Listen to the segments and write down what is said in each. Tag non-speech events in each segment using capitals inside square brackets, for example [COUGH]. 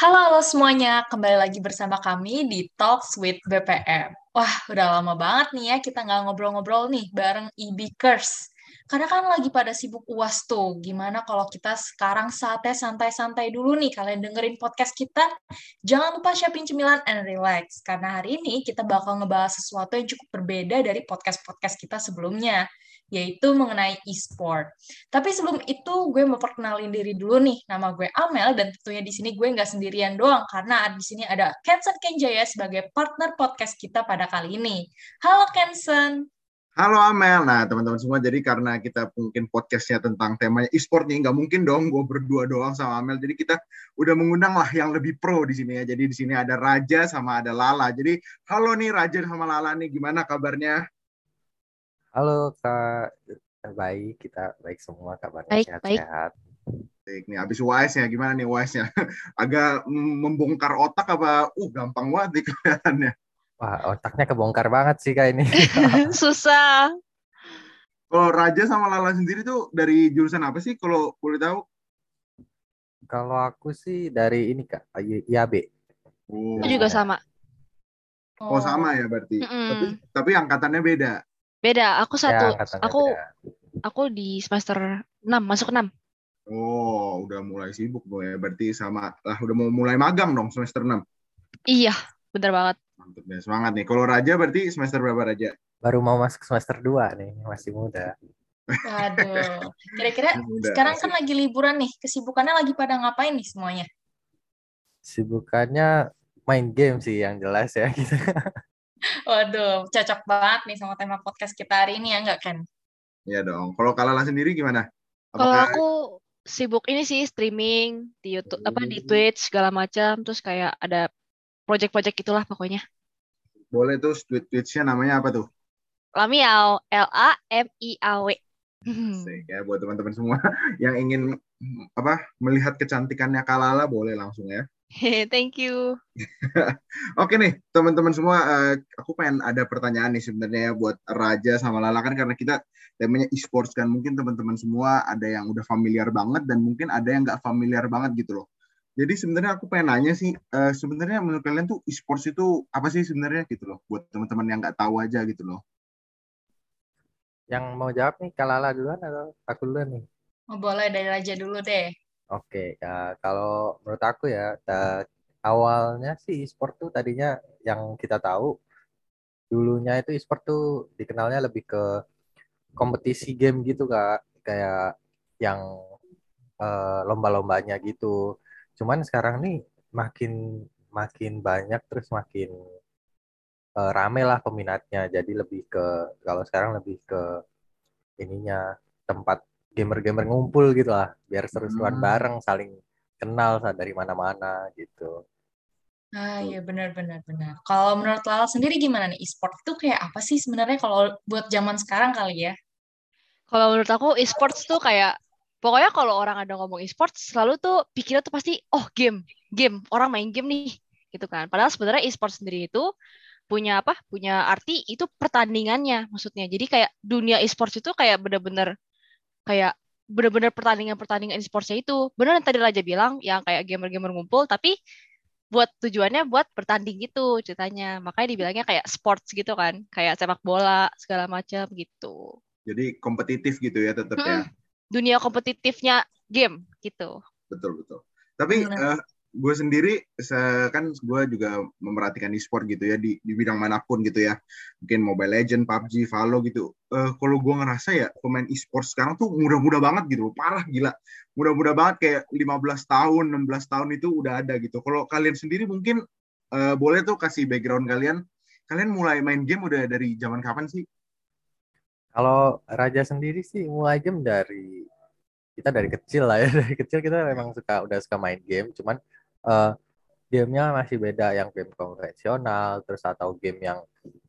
Halo, halo semuanya. Kembali lagi bersama kami di Talks with BPM. Wah, udah lama banget nih ya kita nggak ngobrol-ngobrol nih bareng IB-Kers. Karena kan lagi pada sibuk UAS tuh. Gimana kalau kita sekarang saatnya santai-santai dulu nih. Kalian dengerin podcast kita. Jangan lupa siapin cemilan and relax. Karena hari ini kita bakal ngebahas sesuatu yang cukup berbeda dari podcast-podcast kita sebelumnya yaitu mengenai e-sport. Tapi sebelum itu gue mau perkenalin diri dulu nih. Nama gue Amel dan tentunya di sini gue nggak sendirian doang karena di sini ada Kensen Kenjaya sebagai partner podcast kita pada kali ini. Halo Kensen. Halo Amel. Nah, teman-teman semua, jadi karena kita mungkin podcastnya tentang temanya e-sport nih, nggak mungkin dong gue berdua doang sama Amel. Jadi kita udah mengundang lah yang lebih pro di sini ya. Jadi di sini ada Raja sama ada Lala. Jadi halo nih Raja sama Lala nih, gimana kabarnya? Halo Kak, baik kita baik semua kabarnya Baik, sehat-sehat. Baik nih, habis UAS ya, gimana nih UAS-nya? [LAUGHS] Agak mm, membongkar otak apa? Uh, gampang banget nih [LAUGHS] kelihatannya. Wah otaknya kebongkar banget sih Kak ini. [LAUGHS] Susah. Kalau Raja sama Lala sendiri tuh dari jurusan apa sih kalau boleh tahu? Kalau aku sih dari ini Kak, IAB. Oh, Aku juga sama. Oh, sama ya berarti. Mm-mm. Tapi tapi angkatannya beda. Beda, aku satu. Ya, aku beda. aku di semester 6, masuk 6. Oh, udah mulai sibuk dong ya. Berarti sama lah udah mau mulai magang dong semester 6. Iya, bener banget. Mantap ya, semangat nih. Kalau Raja berarti semester berapa Raja? Baru mau masuk semester 2 nih, masih muda. Waduh. [LAUGHS] Kira-kira sekarang kan lagi liburan nih. Kesibukannya lagi pada ngapain nih semuanya? Sibukannya main game sih yang jelas ya gitu. [LAUGHS] Waduh, cocok banget nih sama tema podcast kita hari ini ya nggak Ken? Iya dong. Kalau Kalala sendiri gimana? Kalau Apakah aku sibuk ini sih streaming di YouTube apa di Hmm. Twitch segala macam, terus kayak ada project-project itulah pokoknya. boleh tuh tweetsnya namanya apa tuh? Lamiao, L A M I A W. Asik ya buat teman-teman semua [LAUGHS] yang ingin apa melihat kecantikannya Kalala boleh langsung ya. [LAUGHS] Thank you. [LAUGHS] Oke nih teman-teman semua, eh, aku pengen ada pertanyaan nih sebenarnya ya buat Raja sama Lala kan karena kita temanya e-sports kan mungkin teman-teman semua ada yang udah familiar banget dan mungkin ada yang nggak familiar banget gitu loh. Jadi sebenarnya aku pengen nanya sih, eh, sebenarnya menurut kalian tuh e-sports itu apa sih sebenarnya gitu loh buat teman-teman yang nggak tahu aja gitu loh. Yang mau jawab nih Kalala duluan atau aku duluan nih? Oh, boleh dari Raja dulu deh. Oke, ya, kalau menurut aku ya, ta- awalnya sih e-sport tuh tadinya yang kita tahu dulunya itu e-sport tuh dikenalnya lebih ke kompetisi game gitu kak, kayak yang eh, lomba-lombanya gitu. Cuman sekarang nih makin makin banyak terus makin eh, rame lah peminatnya. Jadi lebih ke kalau sekarang lebih ke ininya tempat gamer-gamer ngumpul gitu lah, biar seru-seruan Hmm. bareng, saling kenal dari mana-mana gitu. Ah iya benar-benar benar. Kalau menurut Lala sendiri gimana nih e-sport itu kayak apa sih sebenarnya kalau buat zaman sekarang kali ya? Kalau menurut aku e-sports tuh kayak pokoknya kalau orang ada ngomong e-sports selalu tuh pikirnya tuh pasti oh game, game, orang main game nih gitu kan. Padahal sebenarnya e-sports sendiri itu punya apa? Punya arti itu pertandingannya maksudnya. Jadi kayak dunia e-sports itu kayak bener-bener kayak bener-bener pertandingan-pertandingan e-sportsnya itu bener yang tadi Raja bilang yang kayak gamer-gamer ngumpul tapi buat tujuannya buat bertanding gitu ceritanya. Makanya dibilangnya kayak sports gitu kan, kayak sepak bola segala macam gitu. Jadi kompetitif gitu ya tetap ya. Mm-mm. Dunia kompetitifnya game gitu. Betul betul. Tapi eh, gue sendiri se- kan gue juga memerhatikan e-sport gitu ya di, di bidang mana pun gitu ya. Mungkin Mobile Legend, PUBG, Valo gitu. Eh, kalau gue ngerasa ya pemain e-sport sekarang tuh muda-muda banget gitu, parah gila. Muda-muda banget kayak 15 tahun, 16 tahun itu udah ada gitu. Kalau kalian sendiri mungkin eh, boleh tuh kasih background kalian. Kalian mulai main game udah dari zaman kapan sih? Kalau Raja sendiri sih mulai game dari kita dari kecil lah ya, [LAUGHS] dari kecil kita memang suka udah suka main game, cuman eh, gamenya masih beda yang game konvensional, terus atau game yang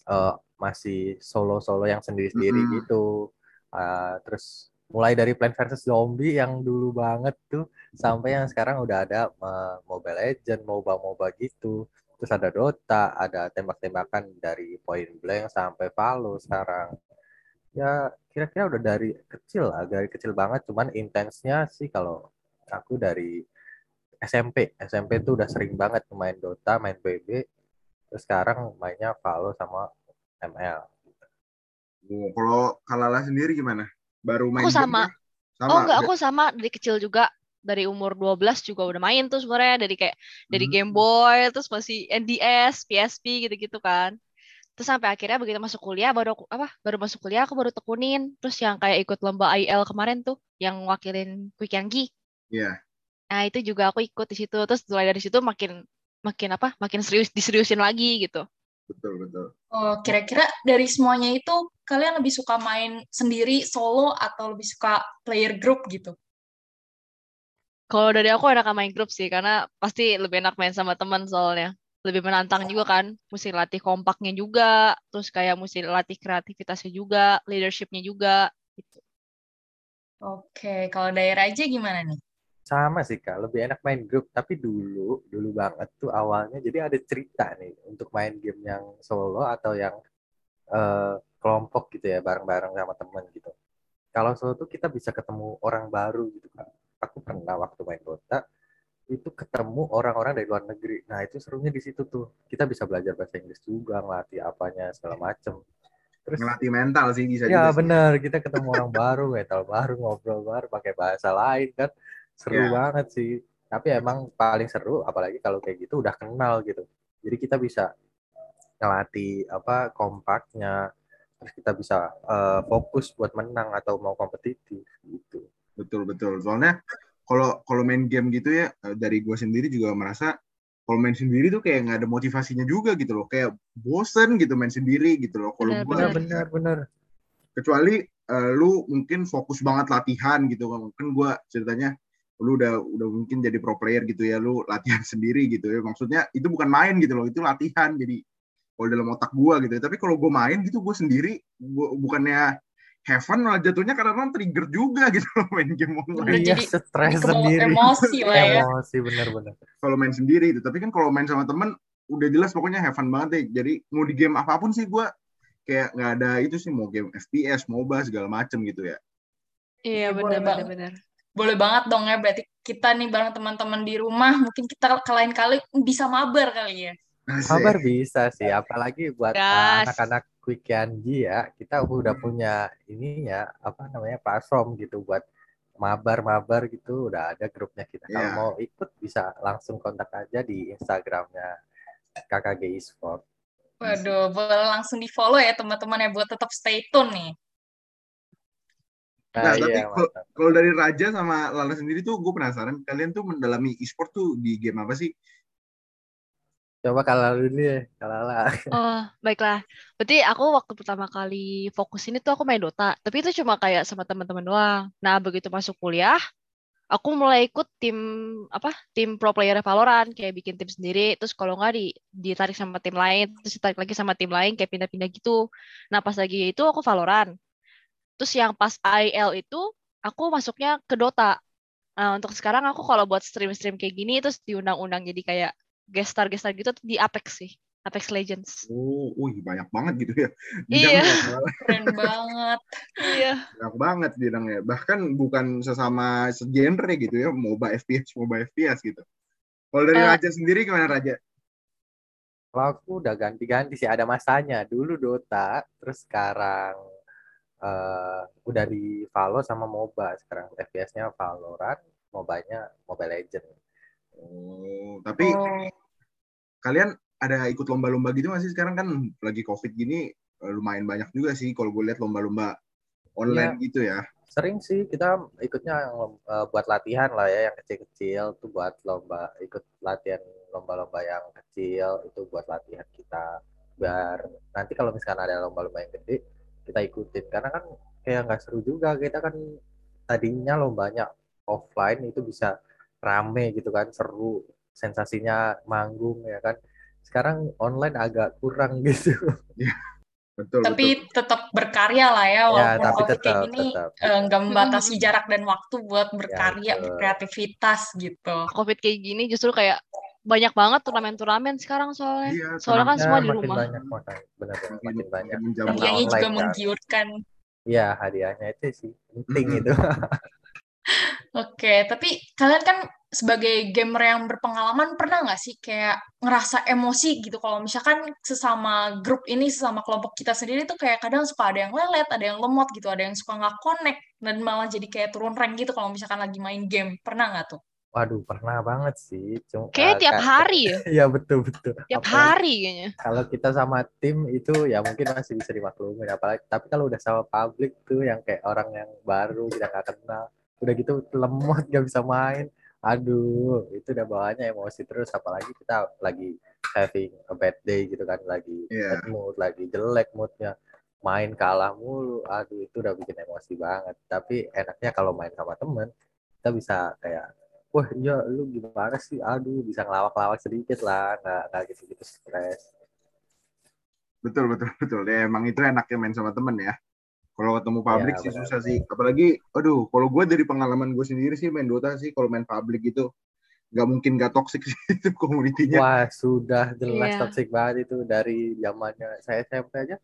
eh, masih solo-solo yang sendiri-sendiri Mm-mm. gitu. Eh, terus mulai dari Plant vs Zombie yang dulu banget tuh sampai yang sekarang udah ada eh, Mobile Legend, MOBA-MOBA gitu. Terus ada Dota, ada tembak-tembakan dari Point Blank sampai Valo sekarang. Ya kira-kira udah dari kecil lah, dari kecil banget. Cuman intensnya sih kalau aku dari SMP. SMP tuh udah sering banget main Dota, main PB. Terus sekarang mainnya Valo sama ML. Kalau Kalala sendiri gimana? Baru main Aku sama. Sama. Oh enggak, aku sama dari kecil juga. Dari umur 12 juga udah main tuh sebenarnya dari kayak dari Hmm. Game Boy terus masih NDS, PSP gitu-gitu kan. Terus sampai akhirnya begitu masuk kuliah baru aku apa? Baru masuk kuliah aku baru tekunin. Terus yang kayak ikut lomba IL kemarin tuh yang wakilin Quick Yanggi. Iya. Nah, itu juga aku ikut di situ. Terus mulai dari situ makin makin apa? Makin serius diseriusin lagi gitu. Betul, betul. Oh, kira-kira dari semuanya itu kalian lebih suka main sendiri, solo, atau lebih suka player group gitu? Kalau dari aku enak main grup sih karena pasti lebih enak main sama teman soalnya. Lebih menantang juga kan. Mesti latih kompaknya juga, terus kayak mesti latih kreativitasnya juga, leadershipnya juga gitu. Oke, kalau daerah aja gimana nih? Sama sih Kak, lebih enak main grup. Tapi dulu, dulu banget tuh awalnya. Jadi ada cerita nih untuk main game yang solo atau yang eh, kelompok gitu ya, bareng-bareng sama temen gitu. Kalau solo tuh kita bisa ketemu orang baru gitu Kak. Aku pernah waktu main Dota, itu ketemu orang-orang dari luar negeri. Nah itu serunya di situ tuh. Kita bisa belajar bahasa Inggris juga, ngelatih apanya, segala macem. Terus Ngelatih mental sih bisa Ya benar, kita ketemu orang baru, mental baru, ngobrol baru, pakai bahasa lain kan, seru Ya. banget sih. Tapi emang paling seru, apalagi kalau kayak gitu udah kenal gitu. Jadi kita bisa ngelatih apa kompaknya, terus kita bisa eh, fokus buat menang atau mau kompetitif gitu. Betul betul. Soalnya kalau kalau main game gitu ya eh, dari gue sendiri juga merasa kalau main sendiri tuh kayak nggak ada motivasinya juga gitu loh. Kayak bosen gitu main sendiri gitu loh. Kalau gue Benar, benar, benar. kecuali eh, lu mungkin fokus banget latihan gitu kan gue ceritanya lu udah udah mungkin jadi pro player gitu ya lu latihan [LAUGHS] sendiri gitu ya. Maksudnya itu bukan main gitu loh itu latihan. Jadi kalau dalam otak gue gitu ya. Tapi kalau gue main gitu gue sendiri gua, bukannya heaven malah jatuhnya karena trigger juga gitu loh [LAUGHS] main game online. Iya, jadi stres sendiri. emosi lah ya. Emosi benar-benar. kalau main sendiri itu tapi kan kalau main sama temen udah jelas pokoknya have fun banget deh. Jadi mau di game apa pun sih gue kayak nggak ada itu sih. Mau game FPS MOBA segala macem gitu ya. Iya Iya, benar benar. Boleh banget dong ya, berarti kita nih bareng teman-teman di rumah, mungkin kita ke lain kali bisa mabar kali ya. Kabar bisa sih, apalagi buat Gas. anak-anak Quick Yanji ya, kita udah punya ininya apa namanya platform gitu buat mabar-mabar gitu, udah ada grupnya kita. Kalau Iya. mau ikut bisa langsung kontak aja di Instagramnya KKG Esport. Waduh, boleh langsung di follow ya teman-teman ya buat tetap stay tune nih. Nah, Nah, tapi iya, kalau- dari Raja sama Lala sendiri tuh gue penasaran kalian tuh mendalami e-sport tuh di game apa sih Coba kalau dulu deh, kalau lah. Oh, baiklah. Berarti aku waktu pertama kali fokus ini tuh aku main Dota, tapi itu cuma kayak sama teman-teman doang. Nah, begitu masuk kuliah, aku mulai ikut tim apa? Tim pro player Valorant, kayak bikin tim sendiri, terus kalau nggak di ditarik sama tim lain, terus ditarik lagi sama tim lain kayak pindah-pindah gitu. Nah, pas lagi itu aku Valorant. Terus yang pas IL itu aku masuknya ke Dota. Nah, untuk sekarang aku kalau buat stream-stream kayak gini terus diundang-undang jadi kayak guest star guest star gitu di Apex sih. Apex Legends. oh wih banyak banget gitu ya Iya. Bidangnya [LAUGHS] Keren banget. Iya. banyak banget bidangnya bahkan bukan sesama segenre gitu ya MOBA FPS MOBA FPS gitu kalau dari Eh. Raja sendiri gimana Raja Kalau aku udah ganti-ganti sih, ada masanya. Dulu Dota, terus sekarang eh, udah di Valo sama MOBA. Sekarang FPS-nya Valorant, MOBA-nya Mobile Legend. oh tapi Oh, kalian ada ikut lomba-lomba gitu nggak sih sekarang kan lagi covid gini eh, lumayan banyak juga sih kalau gue lihat lomba-lomba online gitu ya Sering sih kita ikutnya yang eh, buat latihan lah ya, yang kecil-kecil tuh buat lomba, ikut latihan lomba-lomba yang kecil itu buat latihan kita. Biar nanti kalau misalkan ada lomba-lomba yang gede, kita ikutin. Karena kan kayak nggak seru juga, kita kan tadinya lombanya offline itu bisa rame gitu kan, seru, sensasinya manggung ya kan. Sekarang online agak kurang [LAUGHS] gitu. betul tapi tetap berkarya lah ya, ya, walaupun tapi COVID kayak tetap, gini tetap. eh, nggak membatasi jarak dan waktu buat berkarya, betul. berkreativitas gitu. Covid kayak gini justru kayak banyak banget turnamen-turnamen sekarang soalnya. Iya, Soalnya kan semua di makin rumah. banyak makan, benar Makin- makin banyak. Hadiahnya juga kan. menggiurkan. Iya, hadiahnya itu sih penting Mm-mm. itu. [LAUGHS] Oke, tapi kalian kan sebagai gamer yang berpengalaman pernah nggak sih kayak ngerasa emosi gitu kalau misalkan sesama grup ini sesama kelompok kita sendiri tuh kayak kadang suka ada yang lelet, ada yang lemot gitu, ada yang suka nggak connect dan malah jadi kayak turun rank gitu kalau misalkan lagi main game. Pernah nggak tuh? Waduh, pernah banget sih. Cuma, Kayaknya uh, tiap kayak- hari ya. [LAUGHS] Iya betul betul. Tiap Apalagi hari kayaknya. Kalau kita sama tim itu ya mungkin masih bisa dimaklumin. Apalagi tapi kalau udah sama publik tuh yang kayak orang yang baru kita nggak kenal, udah gitu lemot nggak bisa main. Aduh, itu udah bawaannya emosi terus. Apalagi kita lagi having a bad day gitu kan, lagi Iya. bad mood, lagi jelek moodnya. Main kalah mulu, aduh itu udah bikin emosi banget. Tapi enaknya kalau main sama temen, kita bisa kayak wah iya lu gimana sih aduh bisa ngelawak-lawak sedikit lah nggak nggak gitu-gitu stres Betul betul betul. Ya emang itu enaknya main sama temen ya. Kalau ketemu publik Iya, sih benar. susah sih. Apalagi, aduh, kalau gue dari pengalaman gue sendiri sih main Dota sih, kalau main publik itu nggak mungkin nggak toxic [LAUGHS] sih itu komunitinya. wah sudah jelas Iya. toxic banget itu dari zamannya saya SMP aja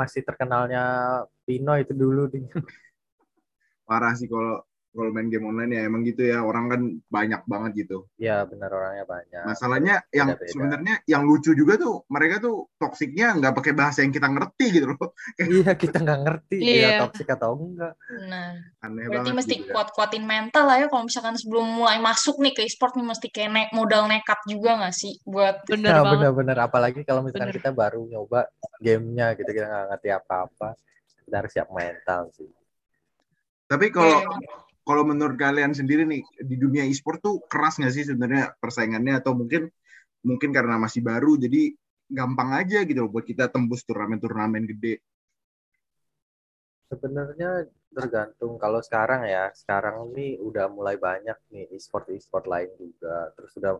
masih terkenalnya Pino itu dulu nih Parah sih kalau kalau main game online ya emang gitu ya orang kan banyak banget gitu. ya benar orangnya banyak Masalahnya yang sebenarnya yang lucu juga tuh mereka tuh toksiknya nggak pakai bahasa yang kita ngerti gitu loh. [LAUGHS] iya kita nggak ngerti dia Iya. toxic atau enggak Nah, Aneh berarti banget mesti gitu ya. kuat-kuatin mental lah ya kalau misalkan sebelum mulai masuk nih ke e-sport nih mesti kayak ne- modal nekat juga nggak sih buat Bener Nah, banget. benar-benar apalagi kalau misalkan Bener. kita baru nyoba gamenya gitu kita nggak ngerti apa-apa kita harus siap mental sih Tapi kalau Iya. Kalau menurut kalian sendiri nih di dunia e-sport tuh keras nggak sih sebenarnya persaingannya atau mungkin mungkin karena masih baru jadi gampang aja gitu buat kita tembus turnamen-turnamen gede. Sebenarnya tergantung kalau sekarang ya, sekarang ini udah mulai banyak nih e-sport e-sport lain juga. Terus udah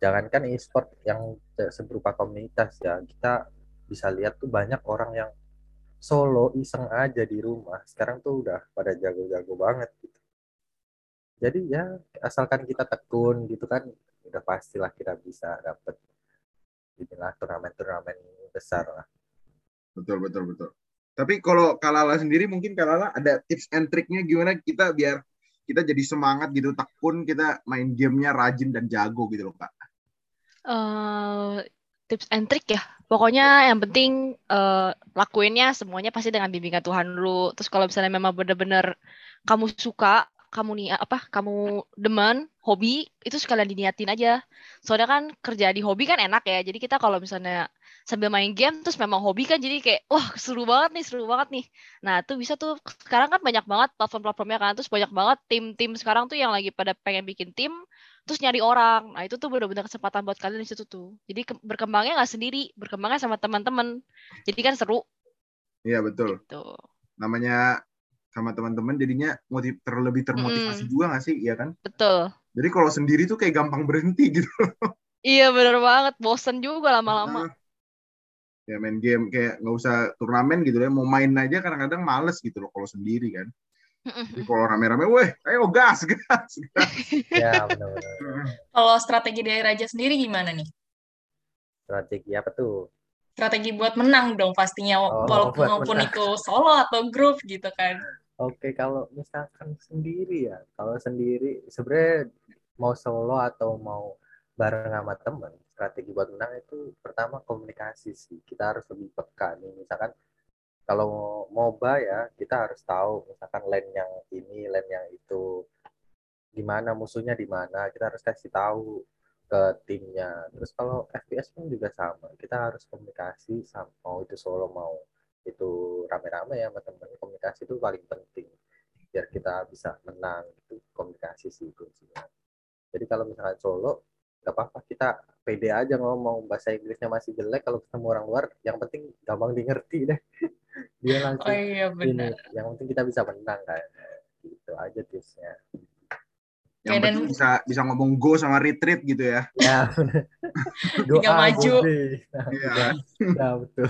jangankan e-sport yang seberupa komunitas ya, kita bisa lihat tuh banyak orang yang solo iseng aja di rumah. Sekarang tuh udah pada jago-jago banget gitu. Jadi ya asalkan kita tekun gitu kan, udah pastilah kita bisa dapet inilah turnamen-turnamen besar lah. Betul betul betul. Tapi kalau Kalala sendiri mungkin Kalala ada tips and triknya gimana kita biar kita jadi semangat gitu tekun kita main gamenya rajin dan jago gitu loh kak. eh tips and trick ya. Pokoknya yang penting eh, lakuinnya semuanya pasti dengan bimbingan Tuhan dulu. Terus kalau misalnya memang benar-benar kamu suka, kamu nih apa, kamu demen, hobi, itu sekalian diniatin aja. Soalnya kan kerja di hobi kan enak ya. Jadi kita kalau misalnya sambil main game terus memang hobi kan jadi kayak wah seru banget nih, seru banget nih. Nah, tuh bisa tuh sekarang kan banyak banget platform-platformnya kan. Terus banyak banget tim-tim sekarang tuh yang lagi pada pengen bikin tim terus nyari orang. Nah, itu tuh benar-benar kesempatan buat kalian di situ tuh. Jadi ke- berkembangnya nggak sendiri, berkembangnya sama teman-teman. Jadi kan seru Iya betul. gitu. Namanya sama teman-teman jadinya motiv terlebih termotivasi juga nggak sih, iya kan? Betul. Jadi kalau sendiri tuh kayak gampang berhenti [LAUGHS] gitu. Iya bener banget, bosen juga lama-lama. Nah, ya main game kayak nggak usah turnamen gitu ya, mau main aja kadang-kadang males gitu loh kalau sendiri kan. Jadi kalau rame-rame, weh, ayo gas, [LAUGHS] gas, gas. Ya benar-benar. Kalau strategi dari Raja sendiri gimana nih? Strategi apa tuh? Strategi buat menang dong pastinya, Oh, walaupun buat maupun menang. itu solo atau grup gitu kan. Oke, kalau misalkan sendiri ya, kalau sendiri sebenarnya mau solo atau mau bareng sama temen, strategi buat menang itu pertama komunikasi sih. Kita harus lebih peka nih. Misalkan kalau MOBA ya, kita harus tahu misalkan lane yang ini, lane yang itu, gimana musuhnya di mana, kita harus kasih tahu ke timnya. Terus kalau FPS pun juga sama, kita harus komunikasi sama mau itu solo mau itu rame-rame ya sama temen. Komunikasi itu paling penting biar kita bisa menang itu komunikasi sih kuncinya. Jadi kalau misalkan solo nggak apa-apa. Kita pede aja ngomong. Bahasa Inggrisnya masih jelek kalau ketemu orang luar yang penting gampang di ngerti deh. [LAUGHS] Dia Oh langsung iya ini benar. yang penting kita bisa menang kan. Gitu aja tipsnya. Yang Oke, dan- penting bisa bisa ngomong go sama retreat gitu ya. ya [LAUGHS] doa maju. Nah, Iya. [LAUGHS] ya betul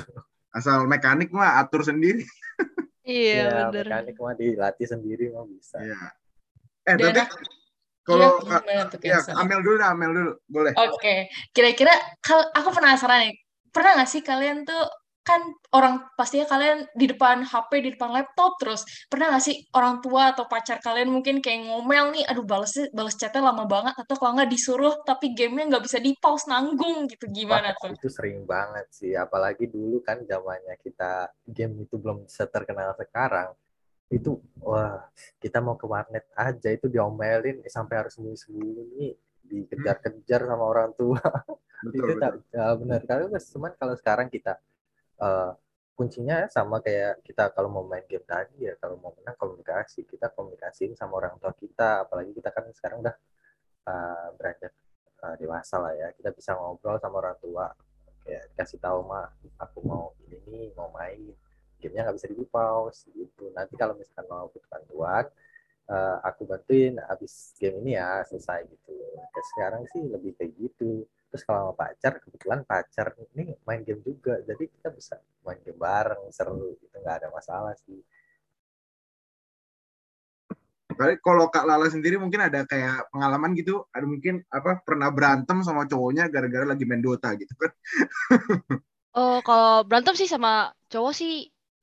Asal mekanik mah atur sendiri. [LAUGHS] Iya ya bener. mekanik mah dilatih sendiri mah bisa Iya. Eh Dan- tapi kalau ya Kenzo? Amel dulu dah, Amel dulu. Boleh. Oke, kira-kira kal aku penasaran nih, pernah nggak sih kalian tuh kan orang pastinya kalian di depan HP, di depan laptop terus. Pernah nggak sih orang tua atau pacar kalian mungkin kayak ngomel nih, aduh balas balas chatnya lama banget atau kalau nggak disuruh tapi gamenya nggak bisa di pause nanggung gitu gimana Wah, tuh? itu sering banget sih. Apalagi dulu kan zamannya kita game itu belum terkenal sekarang. Itu wah kita mau ke warnet aja itu diomelin eh, sampai harus sembunyi-sembunyi dikejar-kejar sama orang tua. betul itu betul tak ya benar. Kalau cuman kalau sekarang kita eh, kuncinya sama kayak kita kalau mau main game tadi ya kalau mau menang komunikasi kita komunikasiin sama orang tua kita apalagi kita kan sekarang udah eh, beranjak eh, dewasa lah ya kita bisa ngobrol sama orang tua kayak kasih tahu mah aku mau ini nih mau main. Gamenya nggak bisa di pause gitu. Nanti kalau misalkan mau butuh bantuan eh, aku bantuin habis game ini ya selesai gitu. Sekarang sih lebih kayak gitu terus kalau sama pacar kebetulan pacar ini main game juga jadi kita bisa main game bareng seru gitu nggak ada masalah sih Tapi kalau Kak Lala sendiri mungkin ada kayak pengalaman gitu, ada mungkin apa pernah berantem sama cowoknya gara-gara lagi main Dota gitu kan? [LAUGHS] Oh, kalau berantem sih sama cowok sih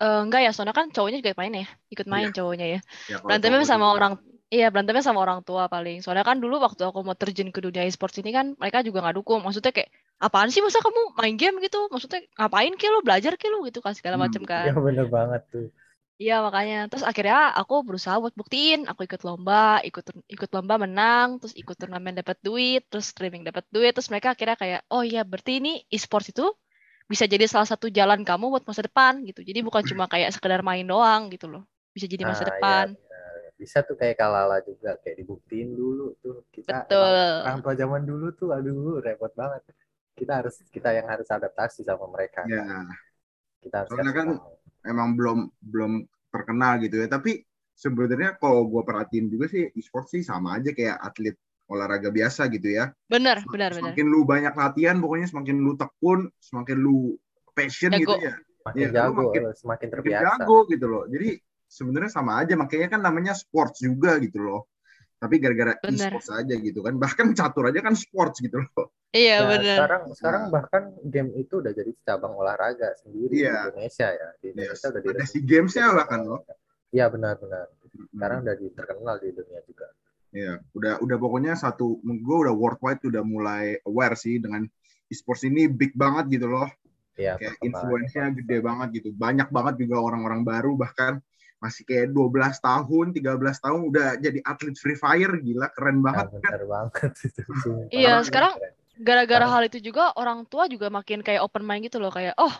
eh, enggak ya, soalnya kan cowoknya juga main ya, ikut main Iya. cowoknya ya. Ya, kalau Berantemnya cowok sama juga. orang, iya berantemnya sama orang tua paling. Soalnya kan dulu waktu aku mau terjun ke dunia e-sports ini kan mereka juga nggak dukung. Maksudnya kayak apaan sih masa kamu main game gitu? Maksudnya ngapain ke lu belajar ke lu gitu kan segala Hmm, macam kan. bener banget tuh Iya makanya. Terus akhirnya aku berusaha buat buktiin. Aku ikut lomba, ikut ikut lomba menang, terus ikut turnamen dapat duit, terus streaming dapat duit. Terus mereka akhirnya kayak, oh iya berarti ini e-sports itu bisa jadi salah satu jalan kamu buat masa depan gitu. Jadi bukan cuma kayak sekedar main doang gitu loh. Bisa jadi masa Nah, depan. ya, benar. Bisa tuh kayak Kalala juga kayak dibuktiin dulu tuh kita Betul. orang tua zaman dulu tuh aduh repot banget kita harus kita yang harus adaptasi sama mereka Ya, kita harus kasih kan tahu. emang belum belum terkenal gitu ya. Tapi sebenarnya kalau gue perhatiin juga sih e-sport sih sama aja kayak atlet olahraga biasa gitu ya. Benar, benar. Semakin lu banyak latihan, pokoknya semakin lu tekun, semakin lu passion Jago. gitu ya. makin Iya, lu jago makin- semakin Makin terbiasa jago gitu loh. Jadi sebenarnya sama aja, makanya kan namanya sports juga gitu loh. Tapi gara-gara e-sports aja gitu kan. Bahkan catur aja kan sports gitu loh. Iya, Nah, bener. sekarang sekarang Nah. bahkan game itu udah jadi cabang olahraga sendiri di Iya. Indonesia ya di Indonesia Yes. udah Ada si gamesnya jadi bahkan loh. Iya benar-benar sekarang udah di- terkenal di dunia juga Iya, udah udah pokoknya satu gue udah worldwide udah mulai aware sih dengan e-sports ini big banget gitu loh. Iya, Kayak influence-nya gede banget gitu. Banyak banget juga orang-orang baru bahkan masih kayak 12 tahun, 13 tahun udah jadi atlet Free Fire gila keren Nah, banget kan. banget itu. [LAUGHS] Iya, sekarang gara-gara hal itu juga orang tua juga makin kayak open mind gitu loh kayak oh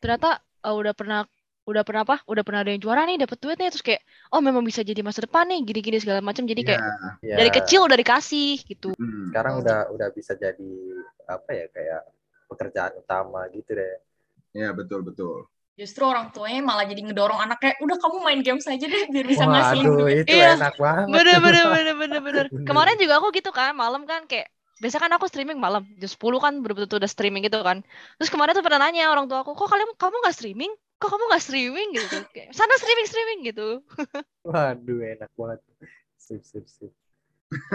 ternyata uh, udah pernah udah pernah apa udah pernah ada yang juara nih dapat duit nih terus kayak oh memang bisa jadi masa depan nih gini-gini segala macam jadi kayak Iya. Ya, dari kecil udah dikasih gitu Hmm. sekarang udah udah bisa jadi apa ya kayak pekerjaan utama gitu deh. Iya, betul betul. Justru orang tuanya malah jadi ngedorong anaknya, udah kamu main game saja deh biar bisa Waduh, ngasilin duit. itu Iya. enak banget. bener bener bener bener bener kemarin juga aku gitu kan malam kan kayak biasa kan aku streaming malam jam 10 kan betul-betul udah streaming gitu kan terus kemarin tuh pernah nanya orang tua aku kok kalian kamu nggak streaming kok kamu nggak streaming gitu kayak sana streaming streaming gitu [LAUGHS] Waduh, enak banget. Sip, sip, sip.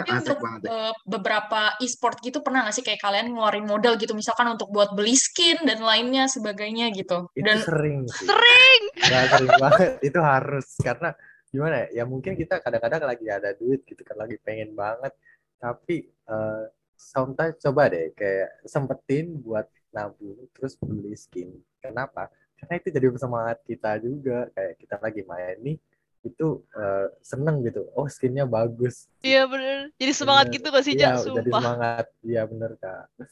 Asik untuk banget ya. eh, beberapa e-sport gitu pernah nggak sih kayak kalian ngeluarin modal gitu misalkan untuk buat beli skin dan lainnya sebagainya gitu. Itu Dan sering sih. sering Nggak sering banget. [LAUGHS] Itu harus karena gimana ya? Ya mungkin kita kadang-kadang lagi ada duit gitu kan lagi pengen banget. Tapi eh sometimes coba deh kayak sempetin buat nabung terus beli skin. Kenapa? Karena itu jadi semangat kita juga. Kayak kita lagi main nih itu eh, seneng gitu. Oh skinnya bagus. iya bener jadi semangat Bener. gitu gak sih Iya, Jak jadi semangat. Iya bener kak. Oke,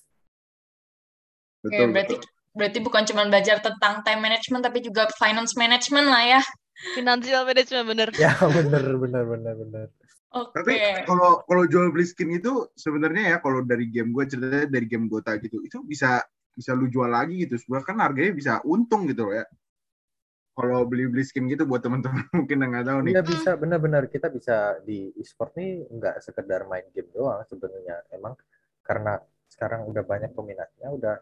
Betul, berarti betul. berarti bukan cuma belajar tentang time management tapi juga finance management lah ya. financial management bener Ya bener bener bener bener. Oke. Tapi kalau kalau jual beli skin itu sebenarnya ya kalau dari game gue ceritanya dari game Dota gitu itu bisa bisa lu jual lagi gitu. Sebenarnya kan harganya bisa untung gitu loh ya. Kalau beli-beli skin gitu buat teman-teman [LAUGHS] mungkin yang nggak tahu nih. Iya bisa benar-benar kita bisa di e-sport nih nggak sekedar main game doang sebenarnya emang karena sekarang udah banyak peminatnya udah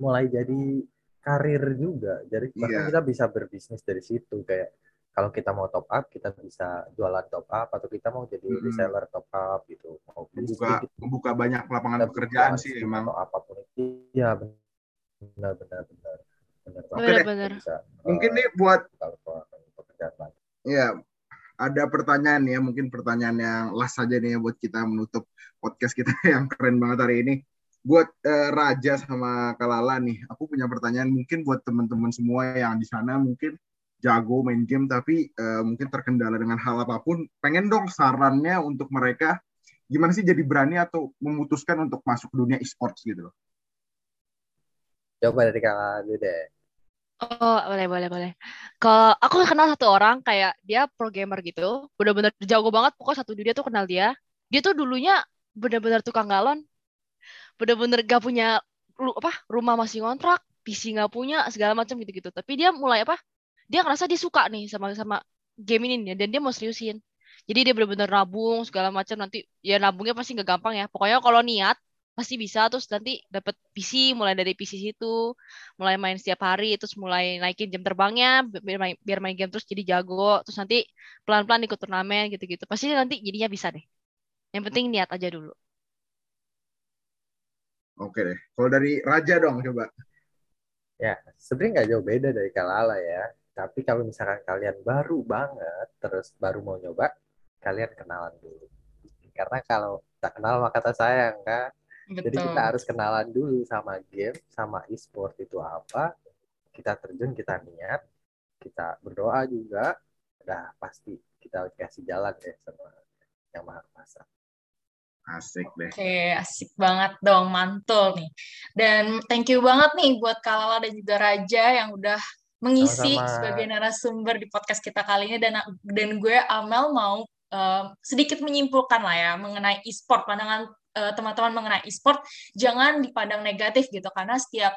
mulai jadi karir juga jadi bahkan Iya. kita bisa berbisnis dari situ kayak kalau kita mau top up kita bisa jualan top up atau kita mau jadi Mm-mm. reseller top up gitu mau Membuka skin, membuka banyak lapangan kita pekerjaan sih emang. atau apa pun itu iya benar benar benar Bener-bener. Bisa, Mungkin eh, nih buat kalau pekerjaan lain. ya ada pertanyaan ya, mungkin pertanyaan yang last saja nih ya buat kita menutup podcast kita [LAUGHS] yang keren banget hari ini. Buat eh, Raja sama Kalala nih, aku punya pertanyaan mungkin buat teman-teman semua yang di sana mungkin jago main game tapi eh, mungkin terkendala dengan hal apa pun, pengen dong sarannya untuk mereka gimana sih jadi berani atau memutuskan untuk masuk dunia e-sports gitu loh. Coba dari kakak dulu deh. Oh, boleh, boleh, boleh. Kalau aku kenal satu orang kayak dia pro gamer gitu, bener-bener jago banget. Pokoknya satu dunia tuh kenal dia. Dia tuh dulunya bener-bener tukang galon, bener-bener gak punya lu apa rumah masih ngontrak, PC nggak punya segala macam gitu-gitu. Tapi dia mulai apa? Dia ngerasa dia suka nih sama sama game ini dan dia mau seriusin. Jadi dia bener-bener nabung segala macam nanti ya nabungnya pasti nggak gampang ya. Pokoknya kalau niat pasti bisa terus nanti dapat PC mulai dari PC situ mulai main setiap hari terus mulai naikin jam terbangnya bi- biar main, biar main game terus jadi jago terus nanti pelan-pelan ikut turnamen gitu-gitu pasti nanti jadinya bisa deh yang penting niat aja dulu Oke deh. Kalau dari Raja dong coba. Ya, sebenarnya nggak jauh beda dari Kalala ya. Tapi kalau misalkan kalian baru banget, terus baru mau nyoba, kalian kenalan dulu. Karena kalau tak kenal maka tak sayang kan. Jadi Betul. kita harus kenalan dulu sama game, sama e-sport itu apa. Kita terjun, kita niat, kita berdoa juga. Udah pasti kita kasih jalan deh sama yang maha kuasa. Asik deh. Oke, asik banget dong, mantul nih. Dan thank you banget nih buat Kalala dan juga Raja yang udah mengisi Sama-sama. sebagai narasumber di podcast kita kali ini dan dan gue Amel mau eh, sedikit menyimpulkan lah ya mengenai e-sport pandangan eh, teman-teman mengenai e-sport jangan dipandang negatif gitu. Karena setiap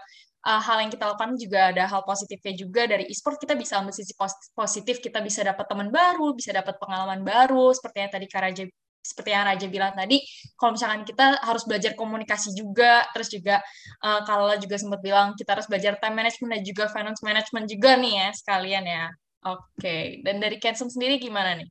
eh, hal yang kita lakukan juga ada hal positifnya juga. Dari e-sport kita bisa ambil sisi pos- positif. Kita bisa dapat teman baru bisa dapat pengalaman baru. Seperti yang tadi Kak Raja seperti yang Raja bilang tadi kalau misalkan kita harus belajar komunikasi juga, terus juga uh, kalau juga sempat bilang kita harus belajar time management dan juga finance management juga nih ya sekalian ya. Oke, dan dari Kenson sendiri gimana nih?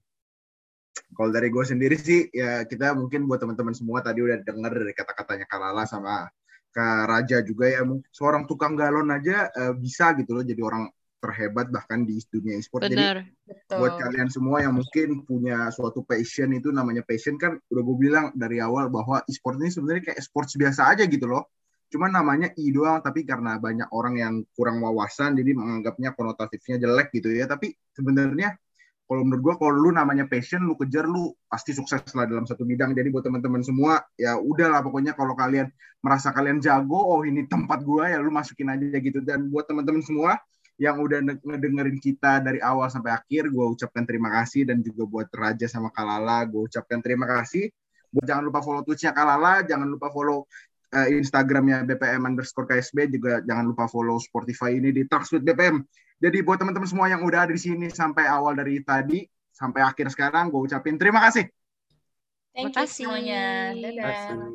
Kalau dari gue sendiri sih, ya kita mungkin buat teman-teman semua tadi udah denger dari kata-katanya Kalala sama Kak Raja juga ya, seorang tukang galon aja eh, bisa gitu loh jadi orang terhebat bahkan di dunia e-sport. Jadi Betul. buat kalian semua yang mungkin punya suatu passion itu namanya passion kan udah gue bilang dari awal bahwa e-sport ini sebenarnya kayak sports biasa aja gitu loh. Cuman namanya i doang tapi karena banyak orang yang kurang wawasan jadi menganggapnya konotatifnya jelek gitu ya. Tapi sebenarnya kalau menurut gue kalau lu namanya passion lu kejar lu pasti sukses lah dalam satu bidang. Jadi buat teman-teman semua ya udahlah pokoknya kalau kalian merasa kalian jago oh ini tempat gua ya lu masukin aja gitu dan buat teman-teman semua yang udah nge- ngedengerin kita dari awal sampai akhir, gue ucapkan terima kasih dan juga buat Raja sama Kalala, gue ucapkan terima kasih. Buat jangan lupa follow Twitch-nya Kalala, jangan lupa follow eh, Instagramnya BPM underscore KSB, juga jangan lupa follow Spotify ini di Talks with BPM. Jadi buat teman-teman semua yang udah ada di sini sampai awal dari tadi sampai akhir sekarang, gue ucapin terima kasih. Thank you Makasih. semuanya. Terima Dadah. kasih.